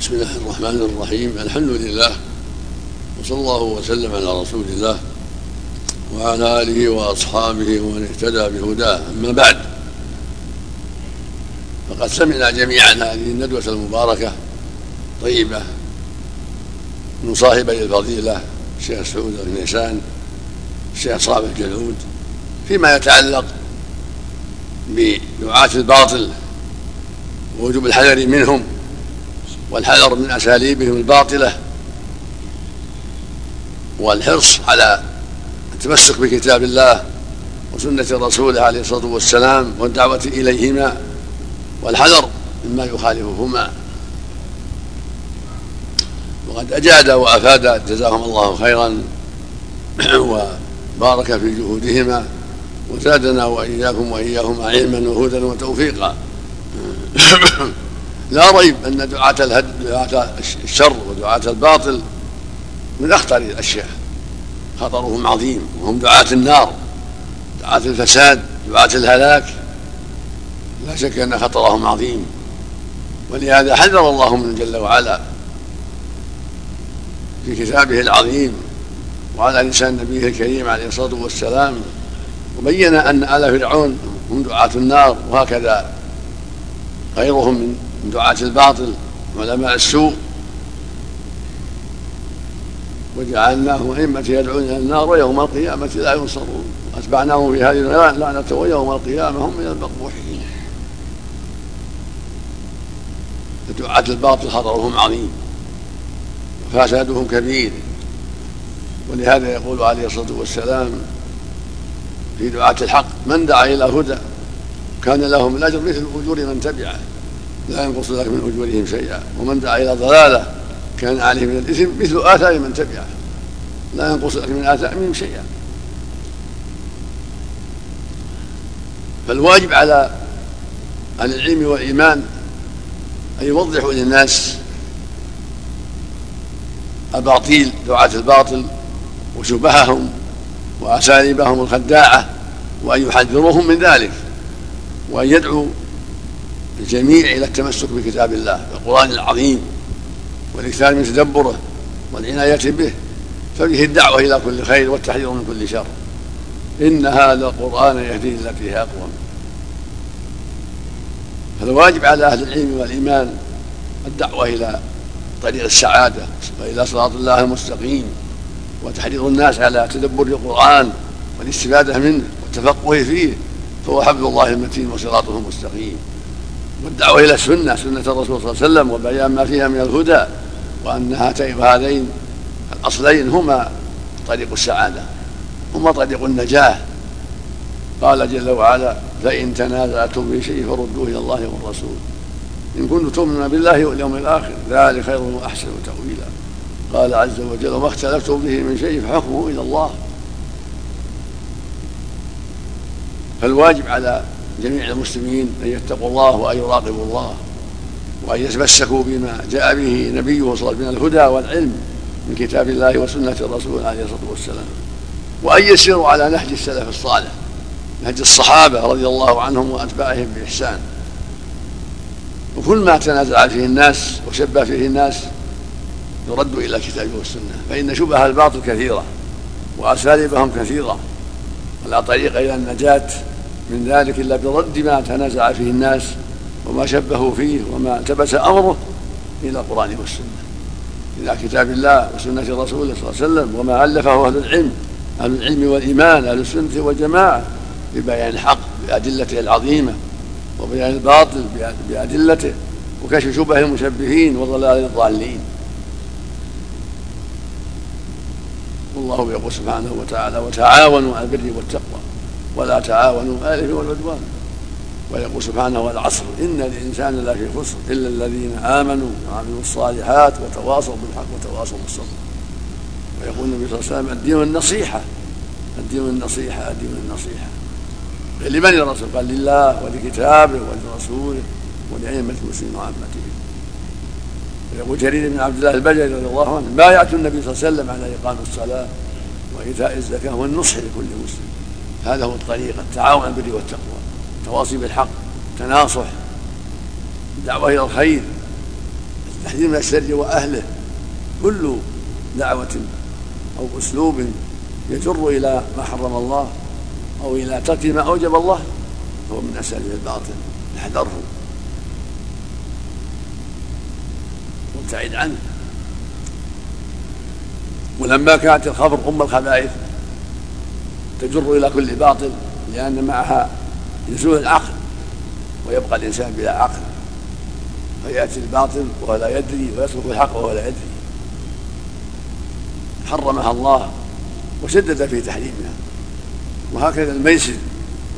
بسم الله الرحمن الرحيم. الحمد لله وصلى الله وسلم على رسول الله وعلى آله وأصحابه ومن اهتدى بهداه. أما بعد فقد سمعنا جميعا هذه الندوة المباركة طيبة من صاحبي الفضيله الشيخ سعود النيسان الشيخ صالح الجلود فيما يتعلق بدعاة الباطل ووجوب الحذر منهم والحذر من أساليبهم الباطلة والحرص على التمسك بكتاب الله وسنة رسوله عليه الصلاة والسلام والدعوة إليهما والحذر مما يخالفهما. وقد أجاد وأفاد جزاهم الله خيرا وبارك في جهودهما. وزادنا وإياكم واياهما علما وهدى وتوفيقا. لا ريب أن دعاة الهد دعاة الشر ودعاة الباطل من أخطر الأشياء. خطرهم عظيم وهم دعاة النار دعاة الفساد دعاة الهلاك. لا شك أن خطرهم عظيم. ولهذا حذر الله من جل وعلا في كتابه العظيم وعلى لسان نبيه الكريم عليه الصلاة والسلام وبين أن آل فرعون هم دعاة النار وهكذا. غيرهم من دعاة الباطل علماء السوء. وجعلناهم أئمة يدعون إلى النار ويوم القيامة لا ينصرون. أتبعناهم في هذه اللعنة ويوم القيامة هم من المقبوحين. دعاة الباطل خطرهم عظيم وفسادهم كبير. ولهذا يقول عليه الصلاة والسلام في دعاة الحق. من دعا إلى هدى كان له من الأجر مثل أجور من تبعه. لا ينقص لك من أجورهم شيئا. ومن دعا إلى ضلالة كان عليه من الإثم مثل آثار من تبعه. لا ينقص لك من آثامهم شيئا. فالواجب على أهل العلم والإيمان أن يوضحوا للناس أباطيل دعاة الباطل وشبههم وأساليبهم الخداعة. وأن يحذروهم من ذلك وأن يدعوا الجميع إلى التمسك بكتاب الله القرآن العظيم والإكثار من تدبره والعناية به. فبه الدعوة إلى كل خير والتحذير من كل شر. إن هذا القرآن يهدي التي هي أقوم. فالواجب على أهل العلم والإيمان الدعوة إلى طريق السعادة وإلى صراط الله المستقيم وتحريض الناس على تدبر القرآن والاستفادة منه. والتفقه فيه. فهو حبل الله المتين وصراطه المستقيم. والدعوة إلى السنة سنة الرسول صلى الله عليه وسلم وبيان ما فيها من الهدى وأن هذين الأصلين هما طريق السعادة هما طريق النجاة. قال جل وعلا فإن تنازعتم في شيء فردوه إلى الله والرسول. إن كنتم تؤمنون بالله واليوم الآخر ذلك خير وأحسن تأويلا. قال عز وجل وما اختلفتم به من شيء فحكمه إلى الله. فالواجب على جميع المسلمين أن يتقوا الله وأن يراقبوا الله وأن يتمسكوا بما جاء به نبيه صلى الله عليه وسلم من الهدى والعلم من كتاب الله وسنة الرسول عليه الصلاة والسلام وأن يسيروا على نهج السلف الصالح نهج الصحابة رضي الله عنهم وأتباعهم بإحسان. وكل ما تنازع فيه الناس وشب فيه الناس يرد إلى الكتاب والسنة فإن شبه الباطل كثيرة وأساليبهم كثيرة. ولا طريق إلى النجاة من ذلك إلا برد ما تنازع فيه الناس وما شبهوا فيه وما التبس أمره إلى القرآن والسنة. إلى كتاب الله وسنة رسوله صلى الله عليه وسلم وما ألفه أهل العلم أهل العلم والإيمان أهل السنة والجماعة ببيان الحق بأدلته العظيمة وبيان الباطل بأدلته وكشف شبه المشبهين وضلال الضالين. والله يقول سبحانه وتعالى وتعاونوا على البر والتقوى ولا تعاونوا على الإثم والعدوان. ويقول سبحانه والعصر إن الإنسان لفي خسر إلا الذين آمنوا وعملوا الصالحات وتواصوا بالحق وتواصوا بالصبر. ويقول النبي صلى الله عليه وسلم الدين النصيحة. الدين النصيحة الدين النصيحة. لمن يا رسول قال لله ولكتابه ولرسوله ولأئمة المسلمين وعامتهم ويقول جرير بن عبد الله البجلي رضي الله عنه بايعت النبي صلى الله عليه وسلم على إقام الصلاة وإيتاء الزكاة والنصح لكل مسلم؟ هذا هو الطريق التعاون على البر والتقوى التواصي بالحق التناصح الدعوة إلى الخير التحذير من الشر وأهله كل دعوة أو أسلوب يجر إلى ما حرم الله أو إلى ترك ما أوجب الله فهو من أساليب الباطل احذره وابتعد عنه. ولما كانت الخبر أم الخبائث تجر إلى كل باطل لأن معها يزول العقل ويبقى الإنسان بلا عقل. فيأتي الباطل وهو لا يدري ويترك الحق وهو لا يدري. حرمها الله وشدد في تحريمها. وهكذا الميسر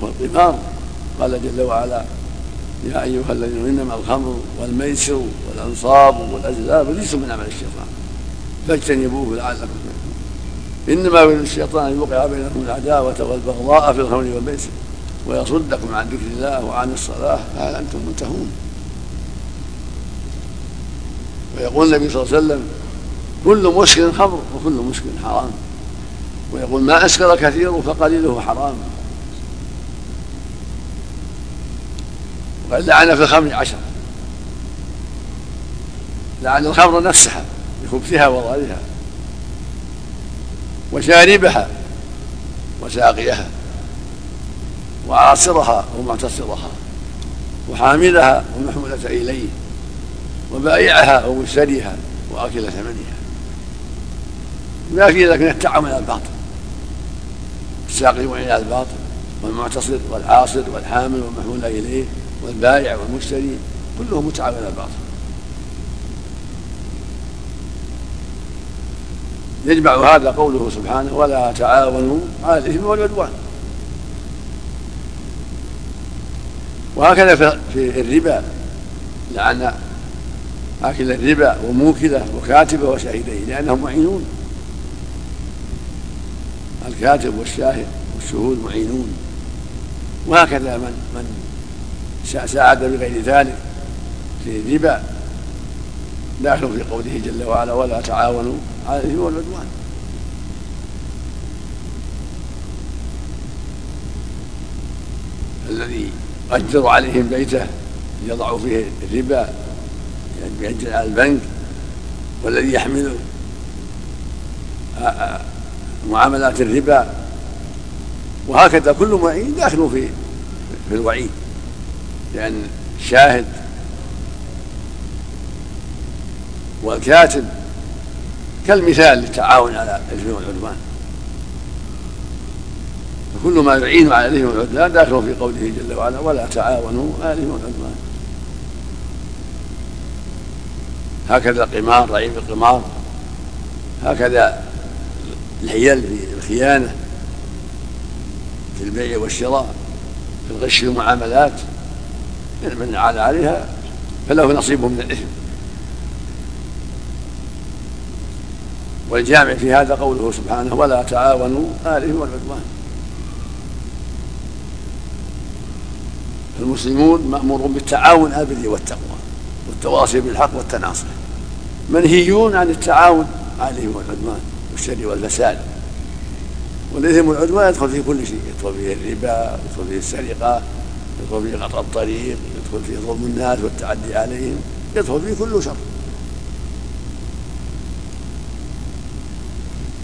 والقمار. قال جل وعلا يا أيها الذين إنما الخمر والميسر والأنصاب والازلام رجس من عمل الشيطان. فاجتنبوه لعلكم إنما يريد الشيطان أن يوقع بينكم العداوة والبغضاء في الخمر والميسر ويصدكم عن ذكر الله وعن الصلاة فهل أنتم منتهون؟ ويقول النبي صلى الله عليه وسلم كل مسكر خمر وكل مسكر حرام. ويقول ما أسكر كثير فقليله حرام. وقد لعن في الخمر عشر لعن الخمر نفسها. بخبثها وضررها وشاربها وساقيها وعاصرها ومعتصرها وحاملها ومحمولة إليه وبائعها ومشتريها وآكل ثمنها. ما في ذلك من على الباطل. الساقي على الباطل والمعتصر والعاصر والحامل والمحمول إليه والبائع والمشتري كلهم على الباطل. يجمع هذا قوله سبحانه ولا تعاونوا على الاثم والعدوان. وهكذا في الربا لعن آكل الربا وموكله وكاتبه وشهيديه لأنهم معينون. الكاتب والشاهد والشهود معينون. وهكذا من من ساعد بغير ذلك في الربا. داخل في قوله جل وعلا ولا تعاونوا على الاثم والعدوان الذي أجر عليهم بيته يضع فيه الربا يعني يأجر على البنك والذي يحمل معاملات الربا. وهكذا كل معين داخل في في الوعيد. لأن الشاهد والكاتب كالمثال للتعاون على الاثم والعدوان. فكل ما يعين على الاثم والعدوان داخل في قوله جل وعلا ولا تعاونوا على الاثم والعدوان. هكذا القمار رعيب القمار. هكذا الحيل في الخيانة في البيع والشراء في الغش في المعاملات. من عاد عليها فله نصيب من الإثم. والجامع في هذا قوله سبحانه ولا تعاونوا آله والعدوان. المسلمون مأمورون بالتعاون على البر والتقوى والتواصي بالحق والتناصح. منهيون عن التعاون عليه والعدوان والشر والفساد. والاثم والعدوان يدخل في كل شيء يدخل فيه الربا يدخل فيه السرقة يدخل فيه قطع الطريق يدخل فيه ظلم الناس والتعدي عليهم يدخل فيه كل شر.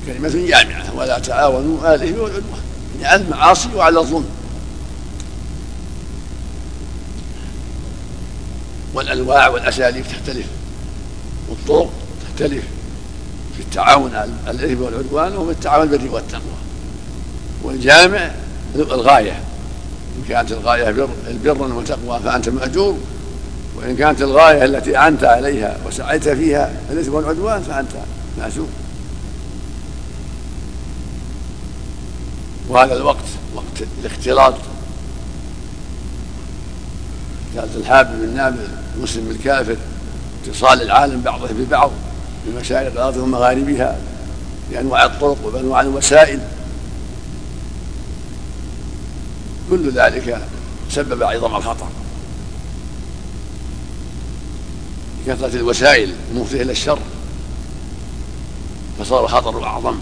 كلمة جامعة ولا تعاونوا على الإثم والعدوان يعني على المعاصي وعلى الظلم. والأنواع والأساليب تختلف. والطرق تختلف. في التعاون على الاثم والعدوان وفي التعاون بالبر والتقوى. والجامع الغاية. إن كانت الغاية بر البر وتقوى فأنت مأجور. وإن كانت الغاية التي اعنت عليها وسعيت فيها الإثم والعدوان فأنت مأجور. وهذا الوقت وقت الاختلاط. كانت الحابب بالنابل المسلم بالكافر اتصال العالم بعضه ببعض في مشارق الأرض ومغاربها بأنواع الطرق وبأنواع الوسائل. كل ذلك سبب عظم الخطر. لكثرة الوسائل المفضية إلى الشر فصار الخطر أعظم.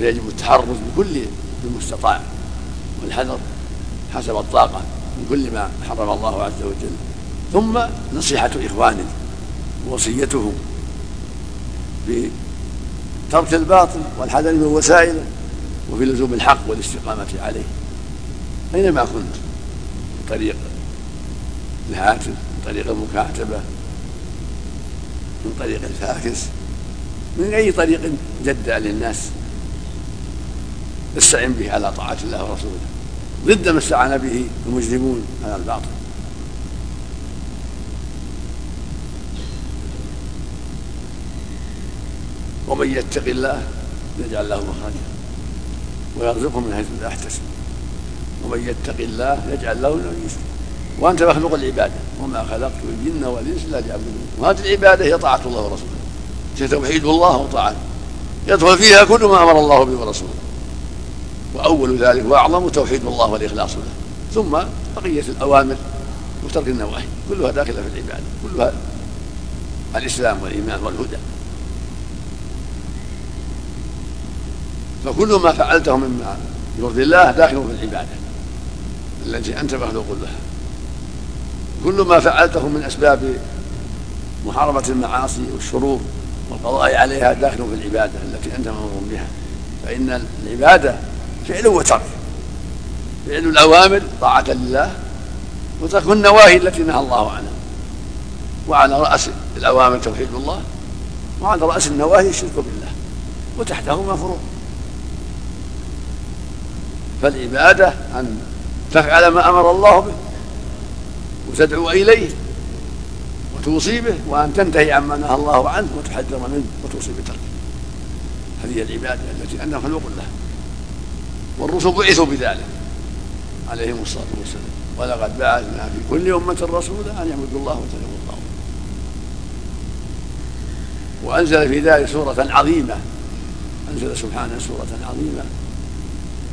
فيجب التحرز بكل المستطاع والحذر حسب الطاقة من كل ما حرم الله عز وجل. ثم نصيحة إخوانه ووصيتهم بترك الباطل والحذر من وسائله وفي لزوم الحق والاستقامة عليه. أينما كنت؟ من طريق الهاتف من طريق المكاتبة من طريق الفاكس من أي طريق جد للناس؟ استعن به على طاعة الله ورسوله. ضد ما استعان به المجرمون على الباطل. ومن يتق الله يجعل له مخرجا ويرزقه من حيث لا يحتسب. ومن يتق الله يجعل له من يسر وأنت مخلوق العبادة. وما خلقت الجن والإنس إلا ليعبدون. وهذه العبادة هي طاعة الله ورسوله. هي توحيد الله وطاعته. يدخل فيها كل ما أمر الله به ورسوله. وأول ذلك وأعظم توحيد الله والإخلاص له. ثم بقية الأوامر وترك النواهي. كلها داخلة في العبادة. كلها الإسلام والإيمان والهدى. فكل ما فعلته مما يرضي الله داخل في العبادة. التي أنت مخلوق لها. كل ما فعلته من أسباب محاربة المعاصي والشرور والقضاء عليها داخل في العبادة التي أنت مأمور بها. فإن العبادة فعل وترك فعل الأوامر طاعة لله وترك النواهي التي نهى الله عنها. وعلى رأس الأوامر توحيد الله وعلى رأس النواهي الشرك بالله وتحتهما فروع. فالعبادة أن تفعل ما أمر الله به وتدعو إليه وتوصي به وأن تنتهي عما نهى الله عنه وتحذر منه وتوصي بتركه. هذه العبادة التي أنها خلق لها والرسل بعثوا بذلك عليهم الصلاة والسلام. ولقد بعثنا في كل أمة رسولا أن يعبدوا الله وتنبوا الله وأنزل في ذلك سورة عظيمة. أنزل سبحانه سورة عظيمة.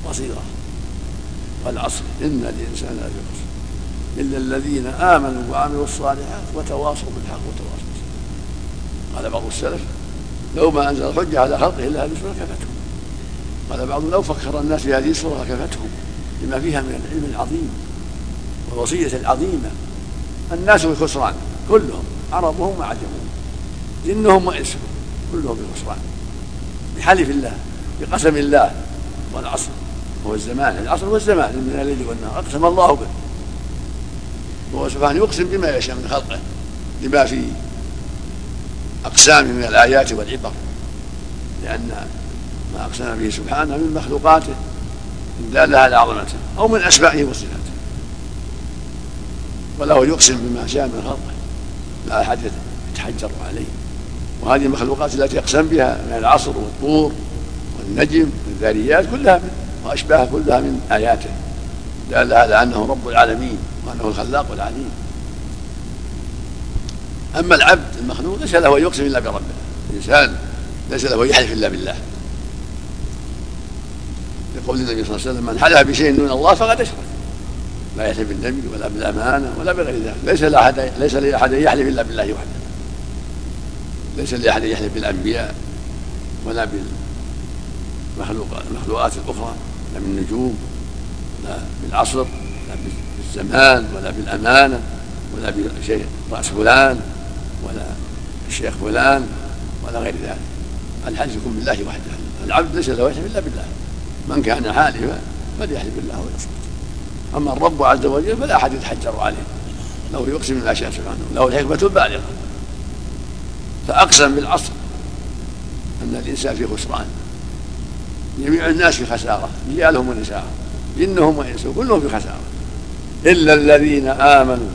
قصيرة والعصر. إن الإنسان لفي خسر. إلا الذين آمنوا وعملوا الصالحات وتواصوا بالحق وتواصوا بالصبر. قال بعض السلف لو ما أنزل الحجة على خلقه إلا هذه السورة كفتهم قال بعضهم لو فكر الناس في هذه السورة كفتهم لما فيها من العلم العظيم والوصية العظيمة. الناس في خسران كلهم عربهم وعجمهم جنهم وإنسهم كلهم في خسران بحلف الله بقسم الله والعصر هو الزمان العصر هو الزمان من الليل والنهار أقسم الله به. وهو سبحانه يقسم بما يشاء من خلقه لما في اقسامه من الآيات والعبر لأن ما اقسم به سبحانه من مخلوقاته دالة على عظمته أو من اسمائه وصفاته. وله يقسم بما شاء من خلقه لا أحد يتحجر عليه. وهذه المخلوقات التي اقسم بها من العصر والطور والنجم والذاريات كلها من وأشباه كلها من آياته. دل على أنه رب العالمين وأنه الخلاق العليم. أما العبد المخلوق ليس له أن يقسم إلا بربه. الإنسان ليس له أن يحلف إلا بالله. لقول النبي صلى الله عليه وسلم من حلف بشيء دون الله فقد أشرك. لا يحلف بالنبي ولا بالأمانة ولا بغير ذلك. ليس لأحد ليس لأحد يحلف إلا بالله وحده. ليس لأحد يحلف بالأنبياء ولا بالمخلوقات الأخرى لا بالنجوم لا بالعصر لا بالزمان ولا بالأمانة ولا بشيء رأس فلان ولا الشيخ فلان ولا غير ذلك. الحلف يكون بالله وحده. العبد ليس له يحلف إلا بالله. من كان حالفا فليحلف بالله ويصمت أما الرب عز وجل فلا أحد يتحجر عليه. له يقسم ما شاء سبحانه له الحكمة البالغة. فأقسم بالعصر. أن الإنسان في خسران. جميع الناس في خسارة. رجالهم ونساءهم جنهم وإنسهم. كلهم في خسارة. إلا الذين آمنوا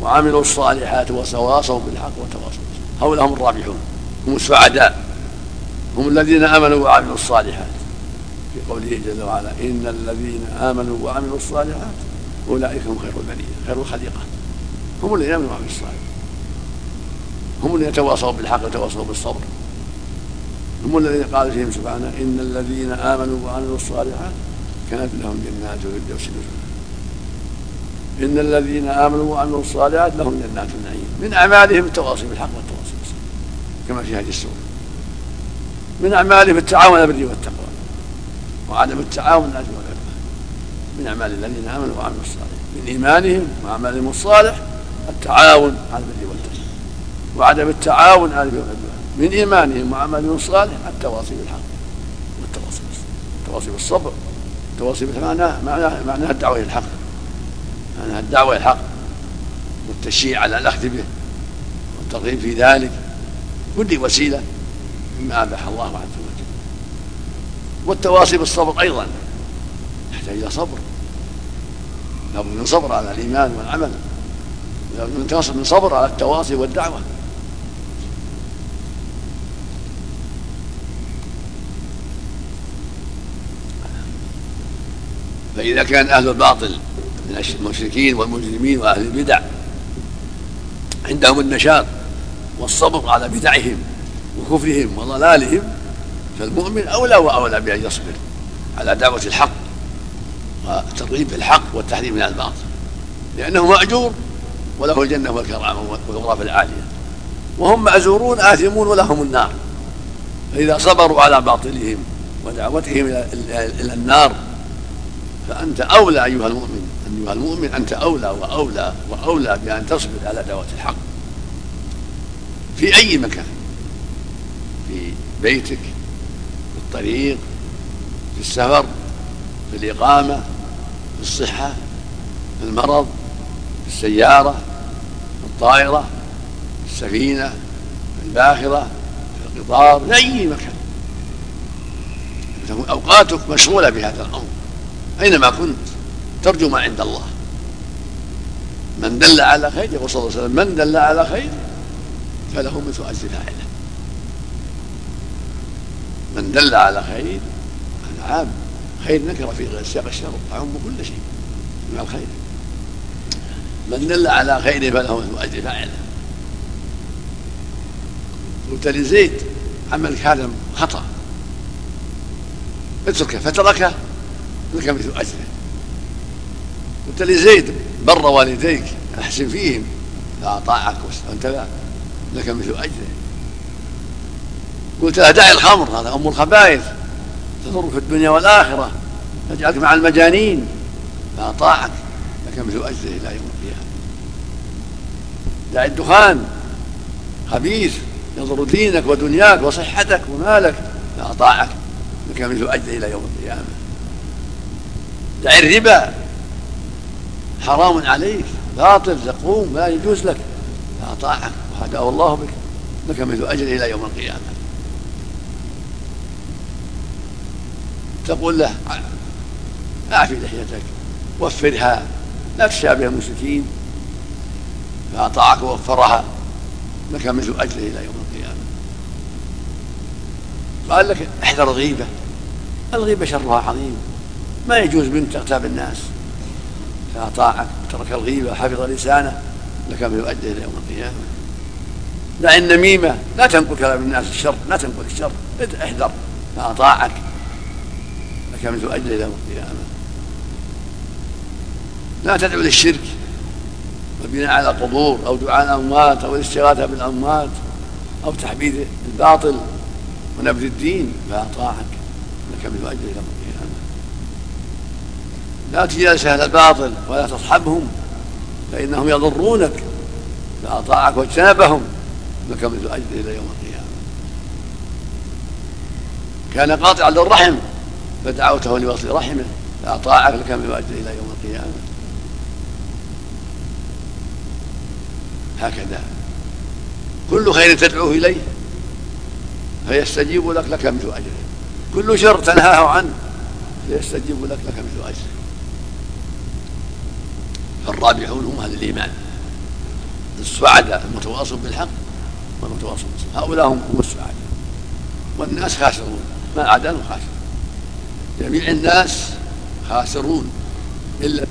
وعملوا الصالحات وتواصوا بالحق وتواصوا هؤلاء هم الرابحون. هم السعداء. هم الذين آمنوا وعملوا الصالحات. في قوله جل وعلا إن الذين آمنوا وعملوا الصالحات أولئك هم خير البرية خير الخليقة هم الذين آمنوا وعملوا الصالحات. هم الذين تواصوا بالحق وتواصوا بالصبر. هم الذين قال فيهم سبحانه إن الذين آمنوا وعملوا الصالحات كانت لهم جنات الفردوس نزلا. إن الذين آمنوا وعملوا الصالحات لهم جنات النعيم. من أعمالهم التواصي بالحق والتواصي بالصبر كما في هذه السورة. من أعمالهم التعاون على البر والتقوى. وعدم التعاون على الاثم والعدوان من أعمال الذين آمنوا وعملوا الصالحات. من إيمانهم وأعمالهم الصالح التعاون على البر والتقوى. وعدم التعاون على البر والتقوى. من إيمانهم وعملهم الصالح التواصي بالحق والتواصي التواصي بالصبر التواصي معناه معناه معناها الدعوة إلى الحق. معناها الدعوة إلى الحق. والتشجيع على الأخذ به. والترغيب في ذلك. كل وسيلة مما أباح الله عز وجل والتواصي بالصبر أيضا يحتاج إلى صبر. لابد من صبر على الإيمان والعمل. لابد من صبر على التواصي والدعوة. فإذا كان أهل الباطل من المشركين والمجرمين وأهل البدع عندهم النشاط والصبر على بدعهم وكفرهم وضلالهم فالمؤمن أولى وأولى بأن يصبر على دعوة الحق والترغيب في الحق والتحذير من الباطل. لأنه مأجور وله الجنة والكرامة والغرف العالية. وهم مأزورون آثمون ولهم النار. فإذا صبروا على باطلهم ودعوتهم إلى النار فأنت أولى أيها المؤمن أيها المؤمن أنت أولى وأولى وأولى بأن تصبر على دعوة الحق. في أي مكان؟ في بيتك الطريق في السفر في الإقامة في الصحة في المرض في السيارة في الطائرة في السفينة في الباخرة في القطار في أي مكان. تكون أوقاتك مشغولة بهذا الأمر. أينما كنت ترجو ما عند الله. من دل على خير يقول صلى الله عليه وسلم من دل على خير فله مثل أجر فاعله. من دل على خير هذا عام خير نكره في سياق الشر تعم كل شيء مع الخير. من دل على خير فله مثل أجر فاعله. قلت لزيد عملك هذا خطأ. اتركه فتركه لك مثل أجره. قلت لزيد بر والديك أحسن فيهم فأطاعك وأنت لا لك مثل أجره. قلت له دع الخمر هذا أم الخبائث تضر في الدنيا والآخرة تجعلك مع المجانين. فأطاعك لك مثل أجره إلى يوم القيامة. دع الدخان خبيث يضر دينك ودنياك وصحتك ومالك. فأطاعك لك مثل أجره إلى يوم القيامة. دع الربا حرام عليك باطل تقوم لا يجوز لك. فأطاعك وهدأه الله بك لك مثل أجر إلى يوم القيامة. تقول له أعفي لحيتك وفرها لا تشابه المشركين. فأطاعك ووفرها لك مثل أجره إلى يوم القيامة. قال لك احذر الغيبة الغيبة شرها عظيم ما يجوز منك تغتاب الناس. فأطاعك وترك الغيبة وحفظ لسانه لك من يؤدي إلى يوم القيامة. دع النميمة لا تنقل كلام الناس الشر لا تنقل الشر احذر فأطاعك لك من تؤجل إلى القيامة لا تدعو للشرك والبناء على قبور أو دعاء الأموات أو الاستغاثة بالأموات أو تحبيذ الباطل ونبذ الدين فأطاعك لك من تؤجل إلى القيامة لا تجالس أهل الباطل ولا تصحبهم فإنهم يضرونك فأطاعك واجتنبهم لك مثل اجر إلى يوم القيامة. كان قاطعا للرحم فدعوته لوصل رحمه فاطاعك لك مثل اجر إلى يوم القيامة. هكذا. كل خير تدعوه إليه فيستجيب لك لك مثل أجره. كل شر تنهاه عنه فيستجيب لك لك مثل أجره. فالرابحون هم أهل الإيمان. السعداء المتواصل بالحق والمتواصل بالصبر. هؤلاء هم السعداء. والناس خاسرون ما عداهم خاسر جميع الناس خاسرون إلا